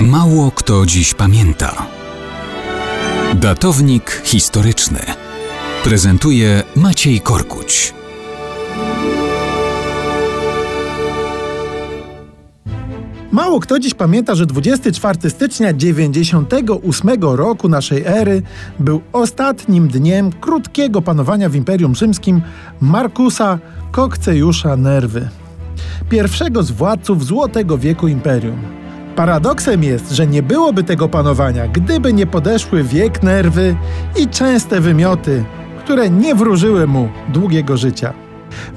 Mało kto dziś pamięta. Datownik historyczny prezentuje Maciej Korkuć. Mało kto dziś pamięta, że 24 stycznia 98 roku naszej ery był ostatnim dniem krótkiego panowania w Imperium Rzymskim Markusa Kokcejusza Nerwy, pierwszego z władców Złotego Wieku Imperium. Paradoksem jest, że nie byłoby tego panowania, gdyby nie podeszły wiek nerwy i częste wymioty, które nie wróżyły mu długiego życia.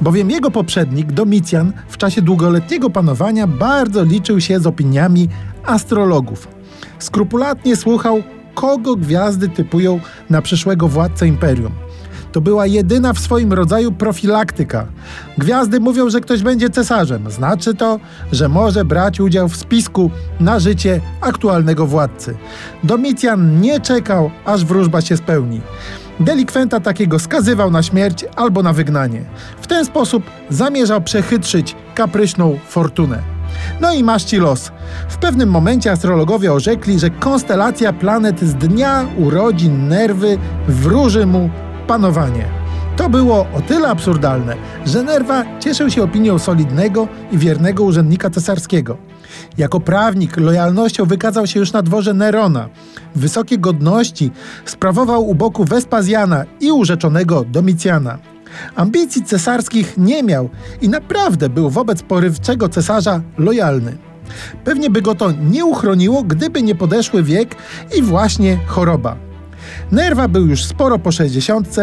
Bowiem jego poprzednik, Domicjan, w czasie długoletniego panowania bardzo liczył się z opiniami astrologów. Skrupulatnie słuchał, kogo gwiazdy typują na przyszłego władcę imperium. To była jedyna w swoim rodzaju profilaktyka. Gwiazdy mówią, że ktoś będzie cesarzem. Znaczy to, że może brać udział w spisku na życie aktualnego władcy. Domicjan nie czekał, aż wróżba się spełni. Delikwenta takiego skazywał na śmierć albo na wygnanie. W ten sposób zamierzał przechytrzyć kapryśną fortunę. No i masz ci los. W pewnym momencie astrologowie orzekli, że konstelacja planet z dnia urodzin nerwy wróży mu panowanie. To było o tyle absurdalne, że Nerwa cieszył się opinią solidnego i wiernego urzędnika cesarskiego. Jako prawnik lojalnością wykazał się już na dworze Nerona. Wysokie godności sprawował u boku Wespazjana i urzeczonego Domicjana. Ambicji cesarskich nie miał i naprawdę był wobec porywczego cesarza lojalny. Pewnie by go to nie uchroniło, gdyby nie podeszły wiek i właśnie choroba. Nerwa był już sporo po 60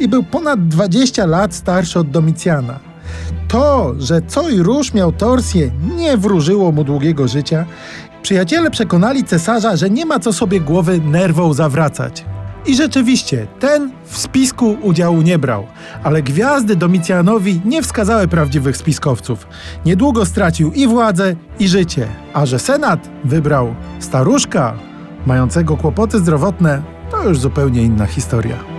i był ponad 20 lat starszy od Domicjana. To, że co i róż miał torsję, nie wróżyło mu długiego życia. Przyjaciele przekonali cesarza, że nie ma co sobie głowy nerwą zawracać. I rzeczywiście, ten w spisku udziału nie brał, ale gwiazdy Domicjanowi nie wskazały prawdziwych spiskowców. Niedługo stracił i władzę, i życie, a że senat wybrał staruszka, mającego kłopoty zdrowotne, to już zupełnie inna historia.